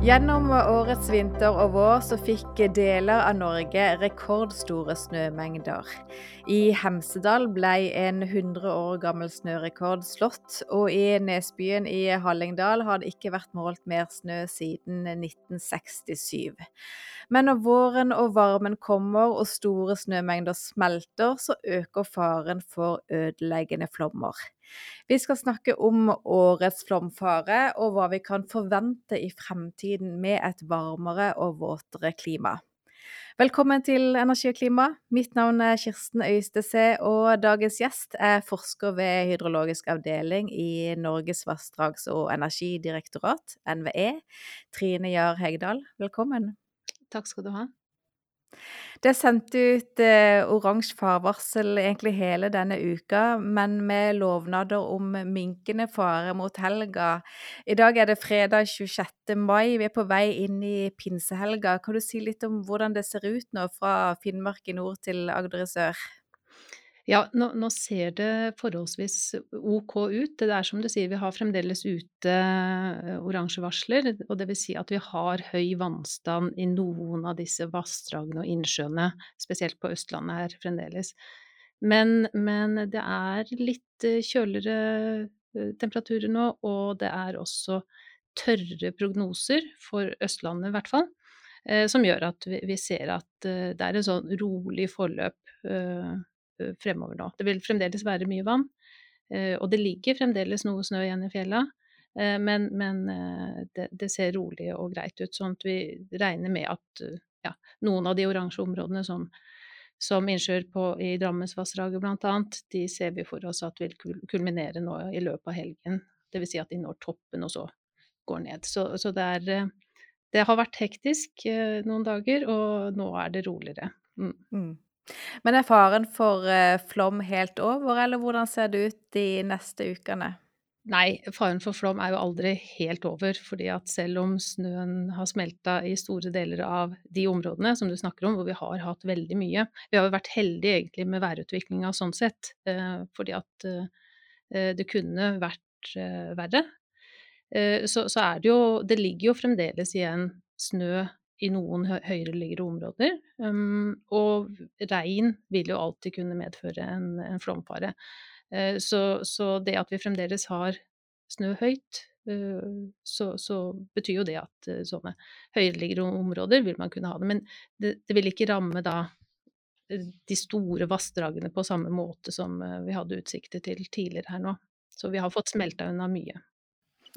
Gjennom årets vinter og vår så fikk deler av Norge rekordstore snømengder. I Hemsedal ble en 100 år gammel snørekord slått, og i Nesbyen i Hallingdal har det ikke vært målt mer snø siden 1967. Men når våren og varmen kommer og store snømengder smelter, så øker faren for ødeleggende flommer. Vi skal snakke om årets flomfare og hva vi kan forvente i fremtiden med et varmere og våtere klima. Velkommen til Energi og klima. Mitt navn er Kirsten Øystese, og dagens gjest er forsker ved hydrologisk avdeling i Norges vassdrags- og energidirektorat, NVE, Trine Jahr Hegdal. Velkommen. Takk skal du ha. Det er sendt ut eh, oransje farvarsel egentlig hele denne uka, men med lovnader om minkende fare mot helga. I dag er det fredag 26. mai, vi er på vei inn i pinsehelga. Kan du si litt om hvordan det ser ut nå fra Finnmark i nord til Agder i sør? Ja, nå, nå, ser det forholdsvis ok ut. Det er som du sier, vi har fremdeles ute eh, oransje varsler. Og det vil si at vi har høy vannstand i noen av disse vassdragene og innsjøene, spesielt på Østlandet her fremdeles. Men, men det er litt eh, kjøligere eh, temperaturer nå, og det er også tørre prognoser, for Østlandet i hvert fall, som gjør at vi, ser at det er en sånn rolig forløp fremover nå. Det vil fremdeles være mye vann, eh, og det ligger fremdeles noe snø igjen i fjella. Eh, men, men det, det, ser rolig og greit ut, sånn at vi regner med at ja, noen av de oransje områdene som, som innsjøer i Drammensvassdraget bl.a., de ser vi for oss at vil kulminere nå i løpet av helgen. Dvs. Si at de når toppen og så går ned. Så, så det, er, det har vært hektisk noen dager, og nå er det roligere. Mm. Mm. Men er faren for eh, flom helt over, eller hvordan ser det ut de neste ukene? Nei, faren for flom er jo aldri helt over, fordi at selv om snøen har smelta i store deler av de områdene som du snakker om, hvor vi har hatt veldig mye Vi har jo vært heldige egentlig med værutviklinga sånn sett, eh, fordi at eh, det kunne vært verre. Så, så er det jo Det ligger jo fremdeles igjen snø i noen høyereliggende områder. Um, og regn vil jo alltid kunne medføre en, en flomfare. Uh, så, så, det at vi fremdeles har snø høyt, uh, så, så, betyr jo det at uh, sånne høyereliggende områder vil man kunne ha det. Men det, det vil ikke ramme da de store vassdragene på samme måte som vi hadde utsikter til tidligere her nå. Så vi har fått smelta unna mye.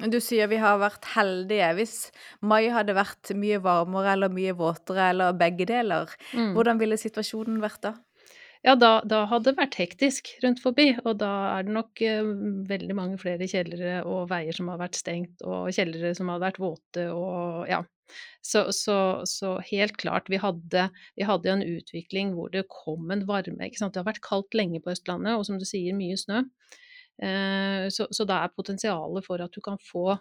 Du sier vi har vært heldige. Hvis mai hadde vært mye varmere eller mye våtere eller begge deler, mm. hvordan ville situasjonen vært da? Ja, da, da, hadde det vært hektisk rundt forbi, og da er det nok eh, veldig mange flere kjellere og veier som har vært stengt, og kjellere som hadde vært våte og ja. Så, så, så helt klart, vi hadde, vi hadde, en utvikling hvor det kom en varme. ikke sant? Det har vært kaldt lenge på Østlandet, og som du sier, mye snø. Eh, så, så da er potensialet for at du kan få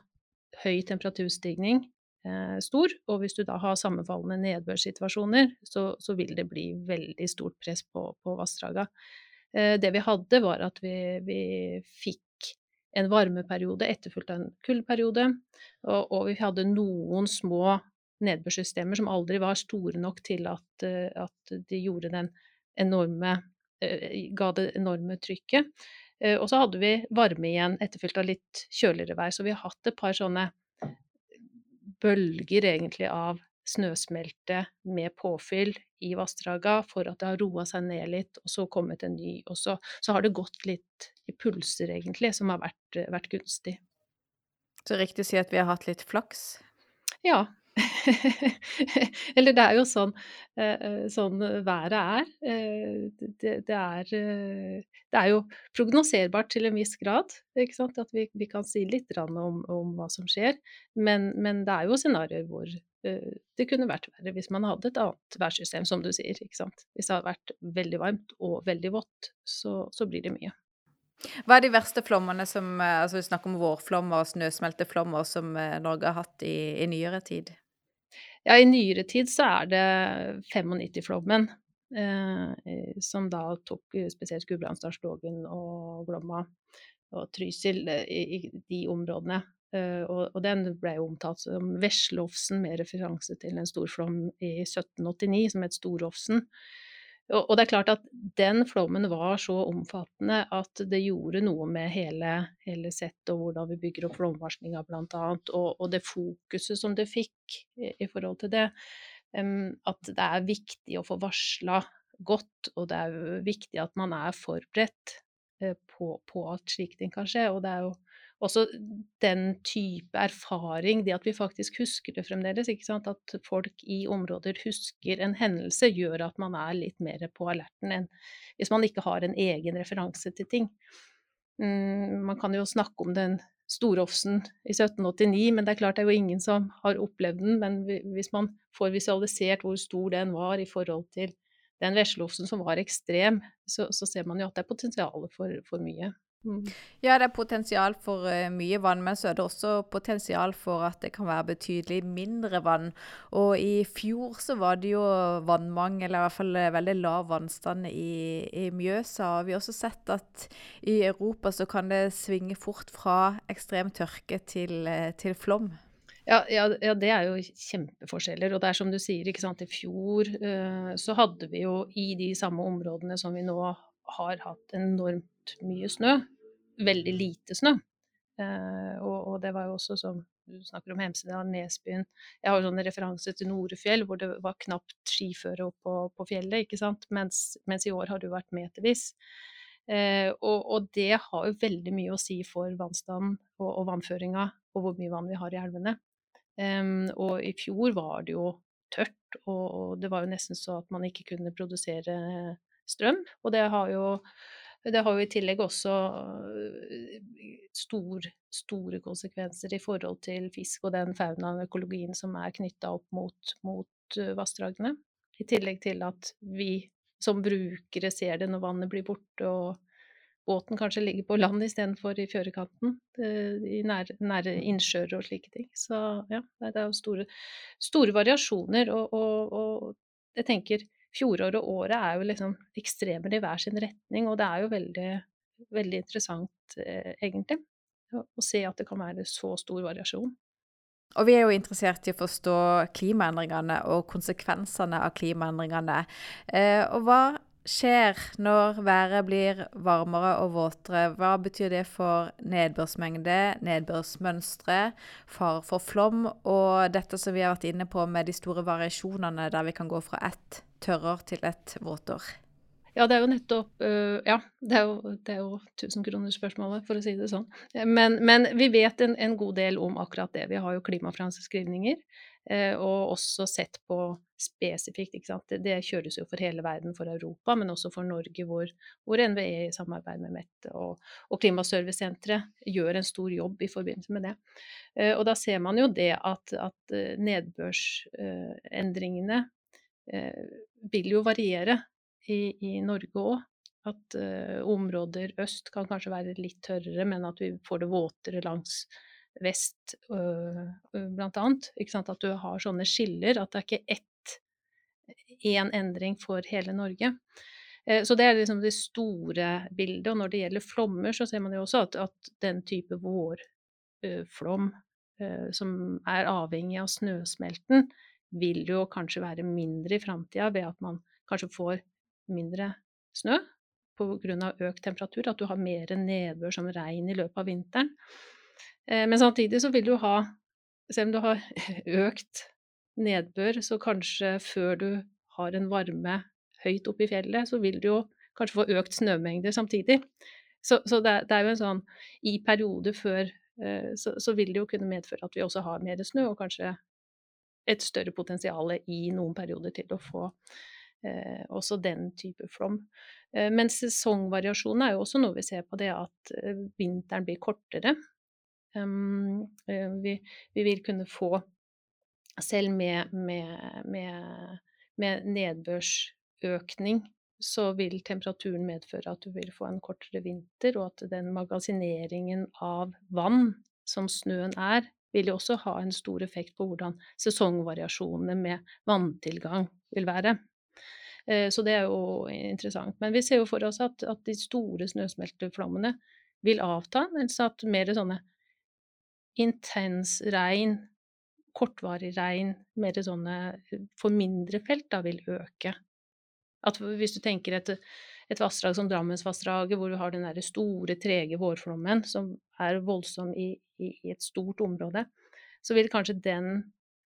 høy temperaturstigning eh, stor. Og hvis du da har sammenfallende nedbørssituasjoner, så, så vil det bli veldig stort press på, på vassdraga. Eh, det vi hadde, var at vi, vi fikk en varmeperiode etterfulgt av en kuldeperiode. Og, og, vi hadde noen små nedbørssystemer som aldri var store nok til at, at de enorme ga det enorme trykket. Eh, og så hadde vi varme igjen, etterfylt av litt kjøligere vær. Så vi har hatt et par sånne bølger egentlig av snøsmelte med påfyll i vassdraga for at det har roa seg ned litt, og så kommet en ny. Og så, så har det gått litt i pulser, egentlig, som har vært, vært gunstig. Så riktig å si at vi har hatt litt flaks? Ja, Eller det er jo sånn, eh, eh, sånn været er. Eh, det, det, er. det er jo prognoserbart til en viss grad, ikke sant. At vi, vi kan si litt om, om, hva som skjer. Men, men, det er jo scenarioer hvor det kunne vært verre hvis man hadde et annet værsystem, som du sier. Hvis det hadde vært veldig varmt og veldig vått, så, så blir det mye. Hva er de verste flommene som altså Vi snakker om vårflommer og snøsmelteflommer som Norge har hatt i, i nyere tid? Ja, i nyere tid så er det 95-flommen. Eh, som da tok spesielt Gudbrandsdalslågen og Glomma og Trysil eh, i, i, de områdene. Eh, og, og, den ble jo omtalt som Veslofsen, med referanse til en storflom i 1789 som het Storofsen. Og, det er klart at den flommen var så omfattende at det gjorde noe med hele, hele settet og hvordan vi bygger opp flomvarslinga bl.a. Og, og det fokuset som det fikk i, forhold til det. Um, at det er viktig å få varsla godt, og det er viktig at man er forberedt uh, på, på at slike ting kan skje. Og det er jo også den type erfaring, det at vi faktisk husker det fremdeles, at folk i områder husker en hendelse, gjør at man er litt mer på alerten enn hvis man ikke har en egen referanse til ting. Mm, man kan jo snakke om den Storofsen i 1789, men det er klart det er jo ingen som har opplevd den. Men hvis man får visualisert hvor stor den var i forhold til den veslofsen som var ekstrem, så, så ser man jo at det er potensial for, for mye. Mm. Ja, det er potensial for uh, mye vann, men så er det også potensial for at det kan være betydelig mindre vann. Og i fjor så var det jo vannmangel, eller i hvert fall eh, veldig lav vannstand i, i Mjøsa. Og vi har også sett at i Europa så kan det svinge fort fra ekstrem tørke til, uh, til flom. Ja, ja, ja, det er jo kjempeforskjeller. Og det er som du sier, ikke sant. I fjor uh, så hadde vi jo i de samme områdene som vi nå har hatt enormt mye snø, veldig lite snø. Eh, og, og, det var jo også som du snakker om Hemsedal, Nesbyen Jeg har jo sånn referanse til Norefjell, hvor det var knapt skiføre opp på, fjellet, ikke sant. Mens, mens, i år har jo vært metervis. Eh, og, og, det har jo veldig mye å si for vannstanden og, og vannføringa, og hvor mye vann vi har i elvene. Um, og i fjor var det jo tørt, og, og det var jo nesten så at man ikke kunne produsere strøm. Og det har jo, det har jo i tillegg også øh, stor, store konsekvenser i forhold til fisk og den faunaen og økologien som er knytta opp mot, mot øh, vassdragene. I tillegg til at vi som brukere ser det når vannet blir borte og båten kanskje ligger på land istedenfor i fjørekanten, øh, i nære, nære innsjøer og slike ting. Så ja, det er jo store, store variasjoner, og, og, og jeg tenker fjoråret og året er jo liksom ekstremer i hver sin retning, og det er jo veldig, veldig interessant, eh, egentlig, å, se at det kan være så stor variasjon. Og vi er jo interessert i å forstå klimaendringene og konsekvensene av klimaendringene. Eh, og hva skjer når været blir varmere og våtere? Hva betyr det for nedbørsmengde, nedbørsmønstre, fare for flom og dette som vi har vært inne på med de store variasjonene der vi kan gå fra ett tørrår til et våtår? Ja, det er jo nettopp uh, Ja, det er jo, jo tusenkronersspørsmålet, for å si det sånn. Men, men vi vet en, en, god del om akkurat det. Vi har jo klimaframskrivninger, uh, og også sett på spesifikt, ikke sant. Det, det, kjøres jo for hele verden, for Europa, men også for Norge, hvor, hvor NVE i samarbeid med METT, og, og Klimaservicesenteret gjør en stor jobb i forbindelse med det. Uh, og da ser man jo det at, at nedbørsendringene Eh, vil jo variere i, i Norge òg. At uh, områder øst kan kanskje være litt tørrere, men at vi får det våtere langs vest, blant annet. At du har sånne skiller, at det er ikke ett én endring for hele Norge. Uh, så det er liksom det store bildet. Og når det gjelder flommer, så ser man jo også at, at den type vårflom som er avhengig av snøsmelten, vil jo kanskje være mindre i framtida ved at man kanskje får mindre snø pga. økt temperatur, at du har mer nedbør som regn i løpet av vinteren. Eh, men samtidig så vil du ha, selv om du har økt nedbør, så kanskje før du har en varme høyt oppe i fjellet, så vil du jo kanskje få økt snømengder samtidig. Så, så det, det, er jo en sånn I perioder før eh, så, så, vil det jo kunne medføre at vi også har mer snø, og kanskje et større potensial i noen perioder til å få eh, også den type flom. Eh, men sesongvariasjonen er jo også noe vi ser på det at eh, vinteren blir kortere. Um, vi, vi, vil kunne få, selv med, med, med, med nedbørsøkning, så vil temperaturen medføre at du vil få en kortere vinter, og at den magasineringen av vann som snøen er, vil jo også ha en stor effekt på hvordan sesongvariasjonene med vanntilgang vil være. Eh, så det er jo interessant. Men vi ser jo for oss at, at de store snøsmelteflommene vil avta, mens at mer sånne intens regn, kortvarig regn, mer sånne for mindre felt, da vil øke. At hvis du tenker et, et vassdrag som Drammensvassdraget, hvor du har den derre store, trege vårflommen som er voldsom i, i, i, et stort område, så vil kanskje den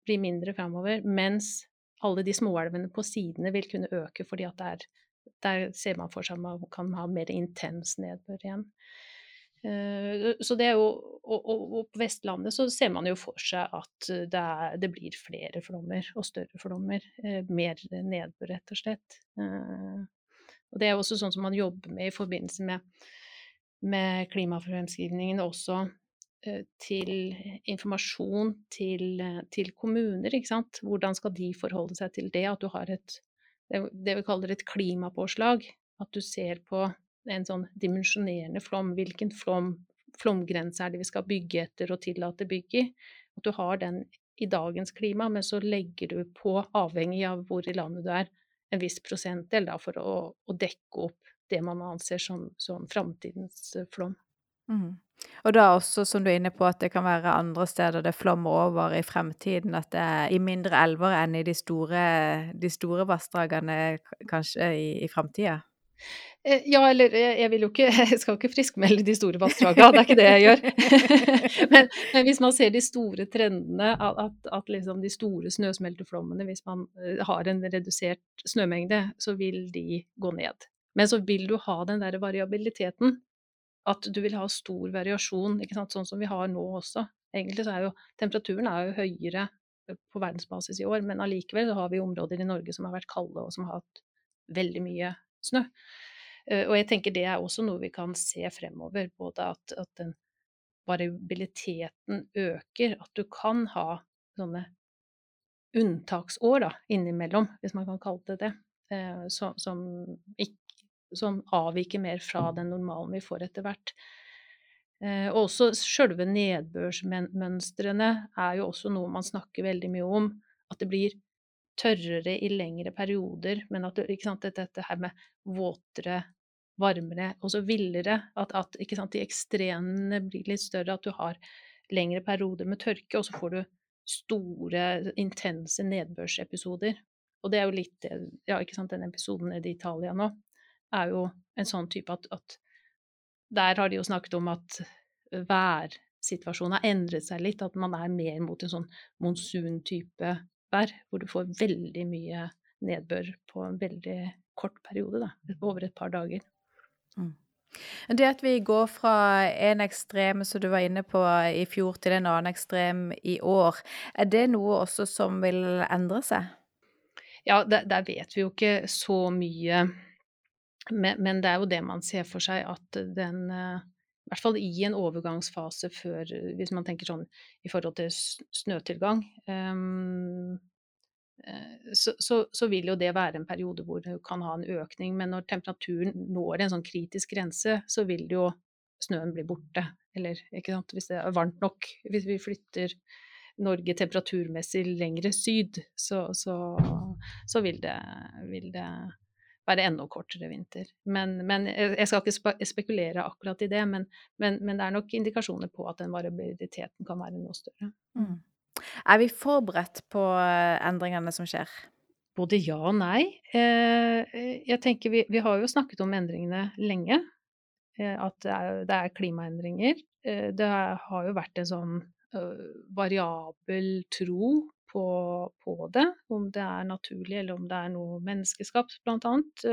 bli mindre framover, mens alle de småelvene på sidene vil kunne øke fordi at der, der ser man for seg at man kan ha mer intens nedbør igjen. Eh, så det er jo, og, og, på Vestlandet så ser man jo for seg at det, er, det blir flere flommer og større flommer. Eh, mer nedbør, rett og slett. Eh, og det er også sånn som man jobber med i forbindelse med, med klimafremskrivningen også til informasjon til, til, kommuner, ikke sant. Hvordan skal de forholde seg til det? At du har et det vi kaller et klimapåslag. At du ser på en sånn dimensjonerende flom. Hvilken flom, flomgrense er det vi skal bygge etter og tillate bygg i? At du har den i dagens klima, men så legger du på, avhengig av hvor i landet du er, en viss prosentdel da, for å, å, dekke opp det man anser som, som framtidens eh, flom. Mm. Og da også, som du er inne på, at det kan være andre steder det flommer over i fremtiden. At det er i mindre elver enn i de store, de store vassdragene kanskje i, i framtida? Eh, ja, eller eh, jeg vil jo ikke Jeg skal ikke friskmelde de store vassdragene, det er ikke det jeg gjør. men, men, hvis man ser de store trendene, at, at liksom de store snøsmelteflommene, hvis man eh, har en redusert snømengde, så vil de gå ned. Men så vil du ha den der variabiliteten. At du vil ha stor variasjon, sånn som vi har nå også. Egentlig så er jo temperaturen er jo høyere på verdensbasis i år, men allikevel så har vi områder i Norge som har vært kalde, og som har hatt veldig mye snø. Eh, og jeg tenker det er også noe vi kan se fremover, både at, at den variabiliteten øker, at du kan ha sånne unntaksår da, innimellom, hvis man kan kalle det det, eh, som, som, ikke, som avviker mer fra den normalen vi får etter hvert. Eh, og også sjølve nedbørsmønstrene er jo også noe man snakker veldig mye om. At det blir tørrere i lengre perioder, men at ikke sant, dette her med våtere, varmere og så villere, at, at sant, de ekstremene blir litt større, at du har lengre perioder med tørke, og så får du store, intense nedbørsepisoder. Og det er jo litt Ja, ikke sant, den episoden nede i Italia nå er jo en sånn type at, at Der har de jo snakket om at værsituasjonen har endret seg litt, at man er mer mot en sånn monsuntype vær, hvor du får veldig mye nedbør på en veldig kort periode, da, over et par dager. Mm. Det at vi går fra en ekstrem som du var inne på i fjor, til en annen ekstrem i år, er det noe også som vil endre seg? Ja, der, der vet vi jo ikke så mye. Men, men, det er jo det man ser for seg, at den eh, I hvert fall i en overgangsfase før, hvis man tenker sånn i forhold til snøtilgang um, så, så, så, vil jo det være en periode hvor du kan ha en økning. Men når temperaturen når en sånn kritisk grense, så vil jo snøen bli borte. Eller ikke sant, hvis det er varmt nok. Hvis vi flytter Norge temperaturmessig lengre syd, så, så vil, det, vil, det, være enda kortere vinter. Men, men jeg skal ikke spekulere akkurat i det, men, men, men, det er nok indikasjoner på at den variabiliteten kan være noe større. Mm. Er vi forberedt på eh, endringene som skjer? Både ja og nei. Eh, jeg tenker vi, vi har jo snakket om endringene lenge. Eh, at det er, det er klimaendringer. Det har jo vært en sånn variabel tro på, på, det. Om det er naturlig eller om det er noe menneskeskapt, blant annet.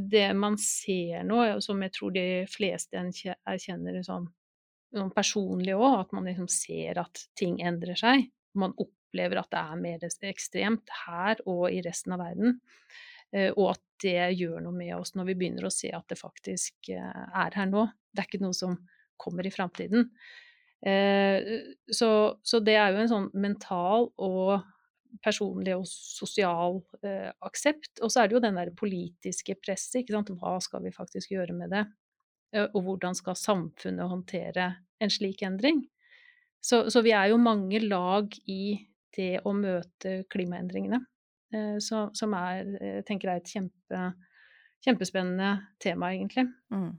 Det man ser nå, som jeg tror de fleste erkjenner sånn noen personlig òg, at man liksom ser at ting endrer seg. Man opplever at det er mer ekstremt her og i resten av verden. Og at det gjør noe med oss når vi begynner å se at det faktisk er her nå. Det er ikke noe som kommer i framtiden. Eh, så, så, det er jo en sånn mental og personlig og sosial aksept. Og så er det jo den der politiske presset. ikke sant? Hva skal vi faktisk gjøre med det? Eh, og hvordan skal samfunnet håndtere en slik endring? Så, så, vi er jo mange lag i det å møte klimaendringene, eh, så, som er, jeg tenker er et kjempe, kjempespennende tema, egentlig. Mm.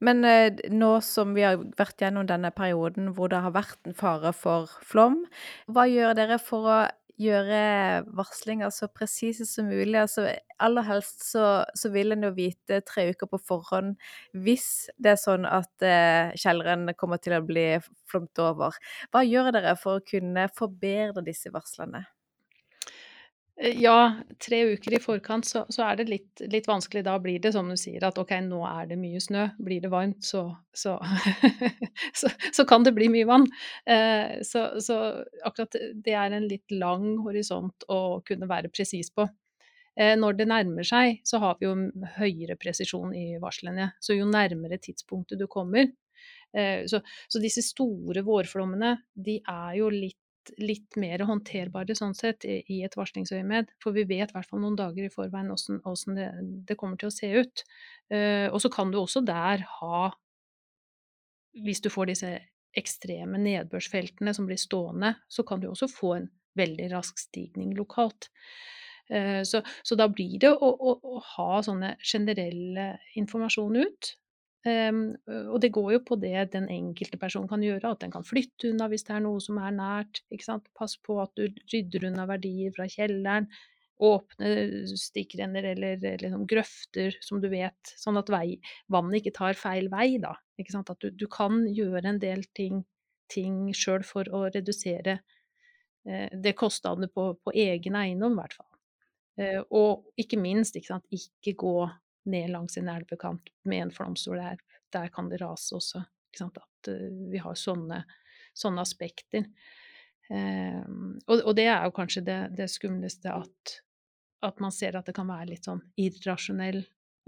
Men, eh, nå som vi har vært gjennom denne perioden hvor det har vært en fare for flom, hva gjør dere for å gjøre varslinger så presise som mulig? Altså, aller helst så så vil en jo vite tre uker på forhånd hvis det er sånn at, eh, kjelleren kommer til å bli flomt over. Hva gjør dere for å kunne forbedre disse varslene? Eh, ja, tre uker i forkant så så er det litt litt vanskelig. Da blir det som du sier at ok, nå er det mye snø. Blir det varmt, så så så så kan det bli mye vann. Eh, så akkurat det er en litt lang horisont å kunne være presis på. Eh, når det nærmer seg, så har vi jo høyere presisjon i varslene. Så jo nærmere tidspunktet du kommer eh, så så disse store vårflommene, de er jo litt litt mer håndterbare sånn sett i et varslingsøyemed. For vi vet i hvert fall noen dager i forveien åssen det det kommer til å se ut. Uh, og så kan du også der ha Hvis du får disse ekstreme nedbørsfeltene som blir stående, så kan du også få en veldig rask stigning lokalt. Eh, så så da blir det å å å ha sånne generelle informasjon ut. Um, og det går jo på det den enkelte person kan gjøre, at den kan flytte unna hvis det er noe som er nært. Pass på at du rydder unna verdier fra kjelleren. Åpne stikkrenner eller, eller liksom grøfter som du vet, sånn at vei, vannet ikke tar feil vei. da? At du, du kan gjøre en del ting, ting sjøl for å redusere eh, det kostnadene på, på egen eiendom, i hvert fall. Eh, og ikke minst, ikke sant, ikke gå ned langs en elvekant med en flomstol der. Der kan det rase også. At uh, vi har sånne, sånne aspekter. Um, og, og, det er jo kanskje det, det skumleste at, at, man ser at det kan være litt sånn irrasjonell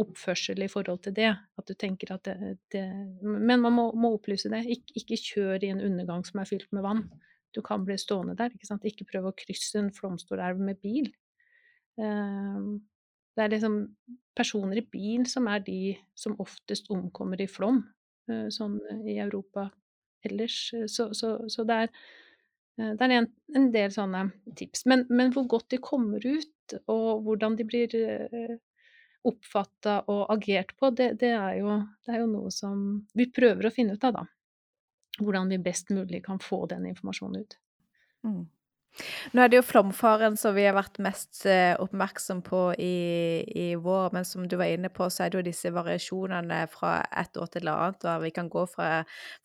oppførsel i forhold til det. At du tenker at det, det Men man må, må opplyse det. Ik ikke kjør i en undergang som er fylt med vann. Du kan bli stående der. Ikke, sant? ikke prøv å krysse en flomstolelv med bil. Um, det er liksom personer i bil som er de som oftest omkommer i flom, eh, sånn i Europa ellers. Så, så, så det er, eh, det er en, en, del sånne tips. Men, men, hvor godt de kommer ut, og hvordan de blir eh, oppfatta og agert på, det, det, er jo, det, er jo, noe som vi prøver å finne ut av, da. Hvordan vi best mulig kan få den informasjonen ut. Mm. Nå er det jo flomfaren som vi har vært mest eh, oppmerksom på i, i vår, men som du var inne på, så er det jo disse variasjonene fra et år til et annet, og vi kan gå fra,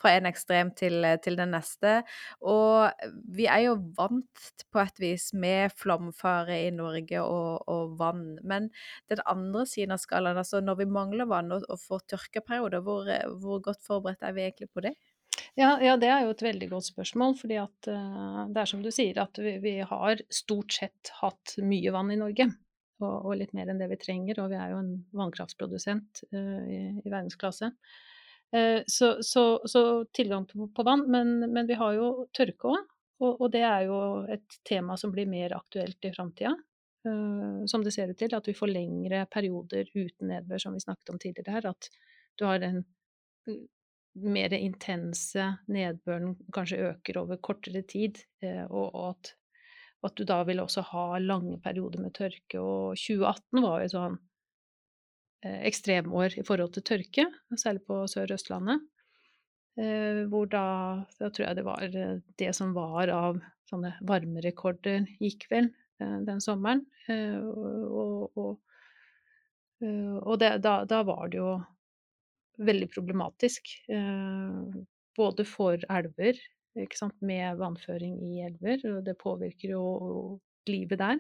fra en ekstrem til, til, den neste. Og vi er jo vant på et vis med flomfare i Norge og, og vann, men den andre siden av skalaen, altså når vi mangler vann og, og får tørkeperioder, hvor, hvor godt forberedt er vi egentlig på det? Ja, ja, det er jo et veldig godt spørsmål. fordi at uh, det er som du sier, at vi, vi, har stort sett hatt mye vann i Norge. Og, og, litt mer enn det vi trenger. Og vi er jo en vannkraftsprodusent uh, i, i, verdensklasse. Uh, så, så, så, tilgang på, på vann. Men, men, vi har jo tørke òg. Og, og, det er jo et tema som blir mer aktuelt i framtida. som det ser ut til, at vi får lengre perioder uten nedbør, som vi snakket om tidligere her. At du har en mer intense nedbøren kanskje øker over kortere tid, eh, og, at, at, du da vil også ha lange perioder med tørke. Og 2018 var jo et sånn eh, ekstremår i forhold til tørke, særlig på Sør-Østlandet. Eh, hvor da Da tror jeg det var det som var av sånne varmerekorder, gikk vel den sommeren. Og, og, og det, da, da var det jo veldig problematisk. Eh, både for elver, med vannføring i elver, og det påvirker jo livet der.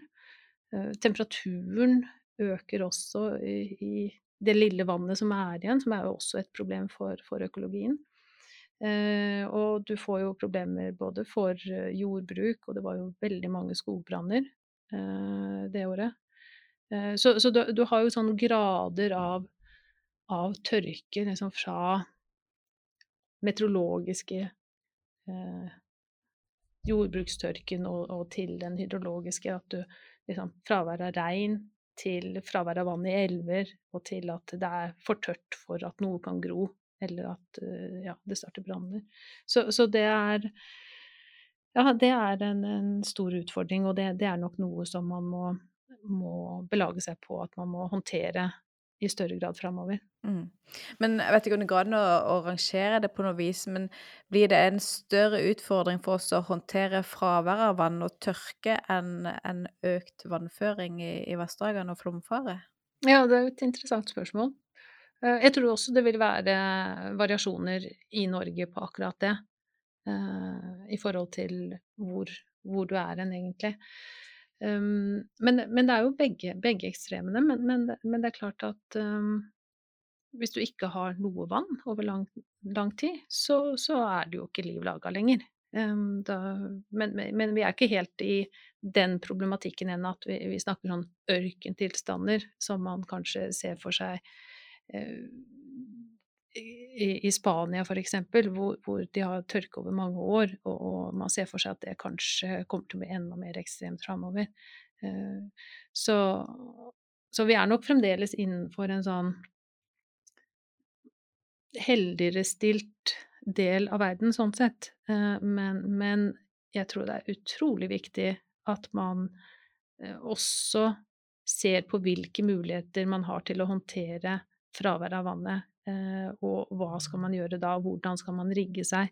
Eh, temperaturen øker også i, det lille vannet som er igjen, som er jo også et problem for, for økologien. Eh, og du får jo problemer både for jordbruk, og det var jo veldig mange skogbranner eh, det året. Eh, så, så du, du, har jo sånne grader av av tørke liksom fra meteorologiske eh, jordbrukstørken og, og, til den hydrologiske. At du liksom Fravær av regn til fravær av vann i elver, og til at det er for tørt for at noe kan gro, eller at uh, ja, det starter branner. Så, så, det er ja, det er en, en stor utfordring, og det, det, er nok noe som man må, må belage seg på at man må håndtere i større grad framover. Mm. Men jeg vet ikke om det går an å, å rangere det på noe vis, men blir det en større utfordring for oss å håndtere fravær av vann og tørke enn en økt vannføring i, i vassdragene og flomfare? Ja, det er et interessant spørsmål. Eh, jeg tror også det vil være variasjoner i Norge på akkurat det, eh, i forhold til hvor, hvor du er hen, egentlig. Um, men, men, det er jo begge, begge ekstremene. Men, men, men, det er klart at um, hvis du ikke har noe vann over lang, lang tid, så, så, er det jo ikke liv laga lenger. Um, da, men, vi er ikke helt i den problematikken ennå at vi, vi snakker om ørkentilstander, som man kanskje ser for seg uh, i, i Spania f.eks., hvor, hvor de har tørke over mange år, og, og, man ser for seg at det kanskje kommer til å bli enda mer ekstremt framover. Uh, så, så, vi er nok fremdeles innenfor en sånn heldigere stilt del av verden, sånn sett. Uh, men, men, jeg tror det er utrolig viktig at man uh, også ser på hvilke muligheter man har til å håndtere fraværet av vannet Eh, og hva skal man gjøre da, hvordan skal man rigge seg?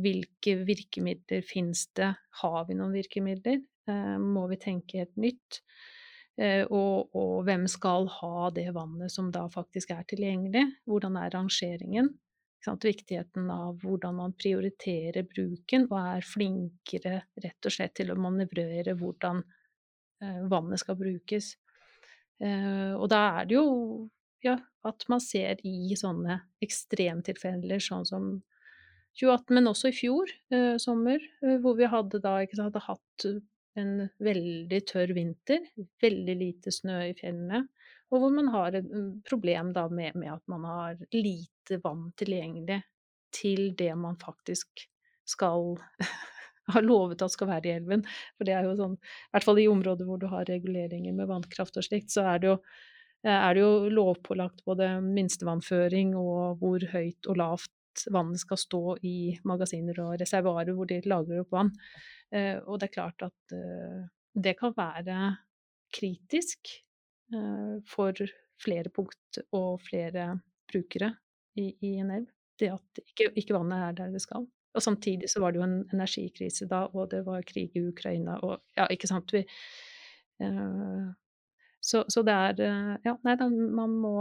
Hvilke virkemidler finnes det? Har vi noen virkemidler? Eh, må vi tenke helt nytt? Eh, og, og, hvem skal ha det vannet som da faktisk er tilgjengelig? Hvordan er rangeringen? Viktigheten av hvordan man prioriterer bruken og er flinkere rett og slett til å manøvrere hvordan vannet skal brukes. Og da er det jo ja, at man ser i sånne ekstremtilfeller, sånn som 2018, men også i fjor eh, sommer, eh, hvor vi hadde da ikke sant, hatt en veldig tørr vinter, veldig lite snø i fjellene, og hvor man har et mm, problem da med, med at man har lite vann tilgjengelig til det man faktisk skal har lovet at skal være i elven. For det er jo sånn, i hvert fall i områder hvor du har reguleringer med vannkraft og slikt, så er det jo Eh, er det jo lovpålagt både minstevannføring og hvor høyt og lavt vannet skal stå i magasiner og reservoarer hvor de lagrer opp vann. Eh, og det er klart at eh, det kan være kritisk for flere punkt og flere brukere i, i en elv. Det at ikke, ikke, vannet er der det skal. Og samtidig så var det jo en energikrise da, og det var krig i Ukraina og ja, ikke sant. Vi, så, så det er eh, Ja, nei, da, man må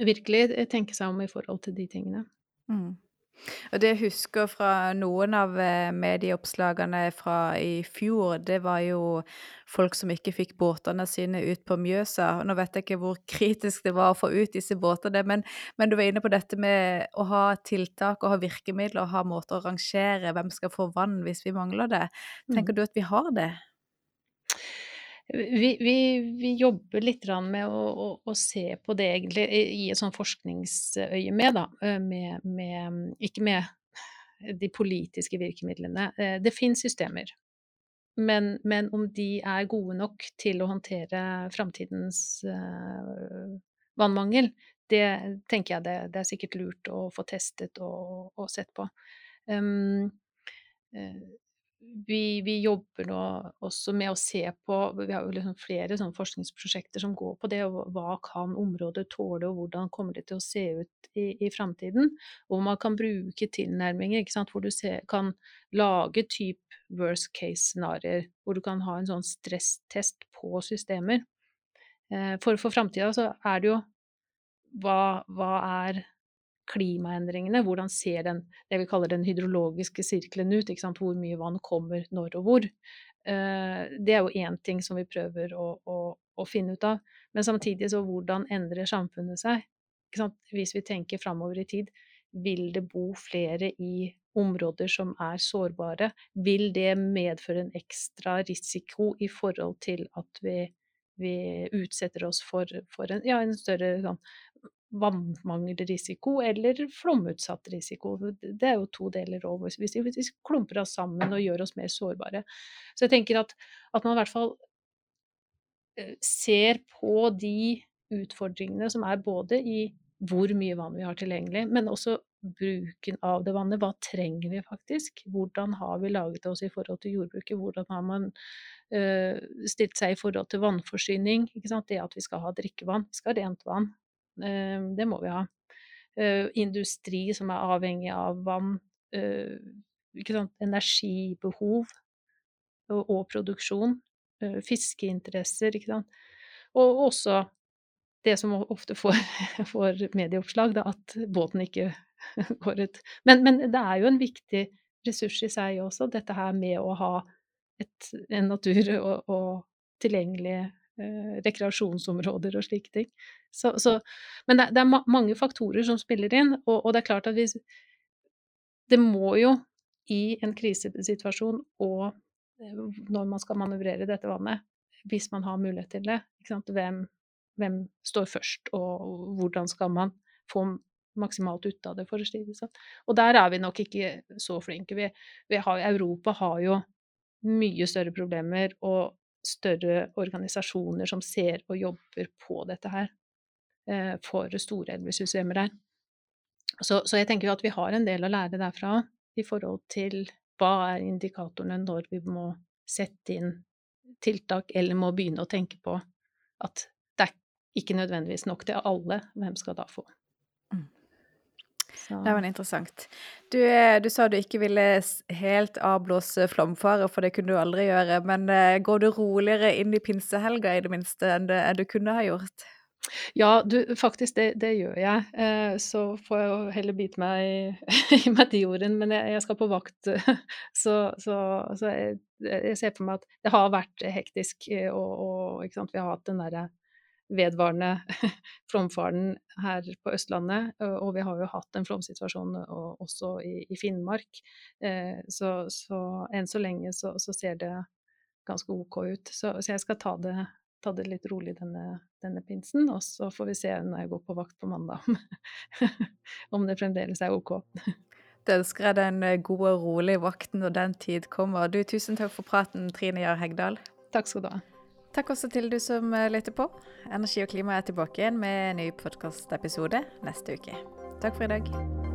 virkelig tenke seg om i forhold til de tingene. Mm. Og det jeg husker fra noen av eh, medieoppslagene fra i fjor, det var jo folk som ikke fikk båtene sine ut på Mjøsa. Nå vet jeg ikke hvor kritisk det var å få ut disse båtene, men, men du var inne på dette med å ha tiltak og ha virkemidler og ha måter å rangere hvem skal få vann hvis vi mangler det. Tenker mm. du at vi har det? Vi, vi, vi, jobber litt med å, å, å, se på det egentlig i et sånn forskningsøye med, da. Med, med, ikke med de politiske virkemidlene. Eh, det finnes systemer. Men, men, om de er gode nok til å håndtere framtidens vannmangel, det tenker jeg det, det, er sikkert lurt å få testet og, og sett på. Um, vi, vi, jobber nå også med å se på Vi har jo liksom flere forskningsprosjekter som går på det. og Hva kan området tåle, og hvordan kommer det til å se ut i, i framtiden? Og man kan bruke tilnærminger hvor du se, kan lage type worst case-scenarioer. Hvor du kan ha en sånn stresstest på systemer. Eh, for for framtida så er det jo hva, hva er klimaendringene. Hvordan ser den, det vi kaller den hydrologiske sirkelen ut? Hvor mye vann kommer når og hvor? Eh, det er jo én ting som vi prøver å, å, å, finne ut av. Men samtidig så hvordan endrer samfunnet seg? Hvis vi tenker framover i tid, vil det bo flere i områder som er sårbare? Vil det medføre en ekstra risiko i forhold til at vi, vi utsetter oss for, for en, ja, en, større sånn, vannmangelrisiko eller flomutsatt risiko. Det er jo to deler òg, hvis vi klumper oss sammen og gjør oss mer sårbare. Så jeg tenker at, at man i hvert fall eh, ser på de utfordringene som er både i hvor mye vann vi har tilgjengelig, men også bruken av det vannet. Hva trenger vi faktisk? Hvordan har vi laget oss i forhold til jordbruket? Hvordan har man uh, stilt seg i forhold til vannforsyning? Det at vi skal ha drikkevann. Vi skal ha rent vann. Uh, det må vi ha. Uh, industri som er avhengig av vann. Energibehov og, produksjon. fiskeinteresser, ikke sant. Og også det som ofte får, får medieoppslag, da, at båten ikke går ut. Men, men, det er jo en viktig ressurs i seg også, dette her med å ha et, en natur og, og tilgjengelige eh, rekreasjonsområder og slike ting. Så, så, men det, det, er ma mange faktorer som spiller inn, og, og, det er klart at hvis Det må jo i en krisesituasjon og eh, når man skal manøvrere dette vannet, hvis man har mulighet til det, hvem hvem står først, og hvordan skal man få maksimalt ut av det, for å si det sånn. Og der er vi nok ikke så flinke. Vi, vi har, Europa har jo mye større problemer og større organisasjoner som ser og jobber på dette her eh, for store elvesystemer der. Så, så, jeg tenker jo at vi har en del å lære derfra i forhold til hva er indikatorene når vi må sette inn tiltak, eller må begynne å tenke på at det ikke nødvendigvis nok til alle. Hvem skal da få? Mm. Det var interessant. Du, eh, du, sa du ikke ville helt avblåse flomfare, for det kunne du aldri gjøre. Men eh, går du roligere inn i pinsehelga i det minste enn det du kunne ha gjort? Ja, du, faktisk det, det gjør jeg. Eh, så får jeg jo heller bite meg i meg de ordene, men jeg, jeg, skal på vakt. Så, så, så jeg, jeg, ser for meg at det har vært hektisk, og, og vi har hatt den derre vedvarende flomfaren her på Østlandet. Og vi har jo hatt en flomsituasjon også i, Finnmark. Så, så, enn så lenge så, så, ser det ganske OK ut. Så, så jeg skal ta det, ta det, litt rolig denne, denne pinsen, og så får vi se når jeg går på vakt på mandag om det fremdeles er OK. Da ønsker jeg deg en eh, god og rolig vakten når den tid kommer. Du, tusen takk for praten, Trine Jahr Hegdal. Takk skal du ha. Takk også til du som eh, lytter på. Energi og klima er tilbake igjen med en ny podkastepisode neste uke. Takk for i dag.